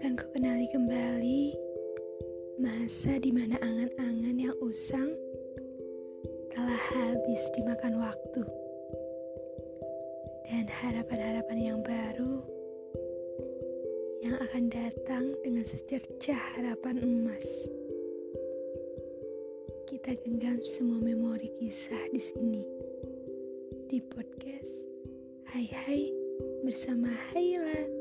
Akan ku kenali kembali masa di mana angan-angan yang usang telah habis dimakan waktu. Dan harapan-harapan yang baru yang akan datang dengan secercah harapan emas. Kita genggam semua memori kisah di sini. Di podcast Hai Hai bersama Haila.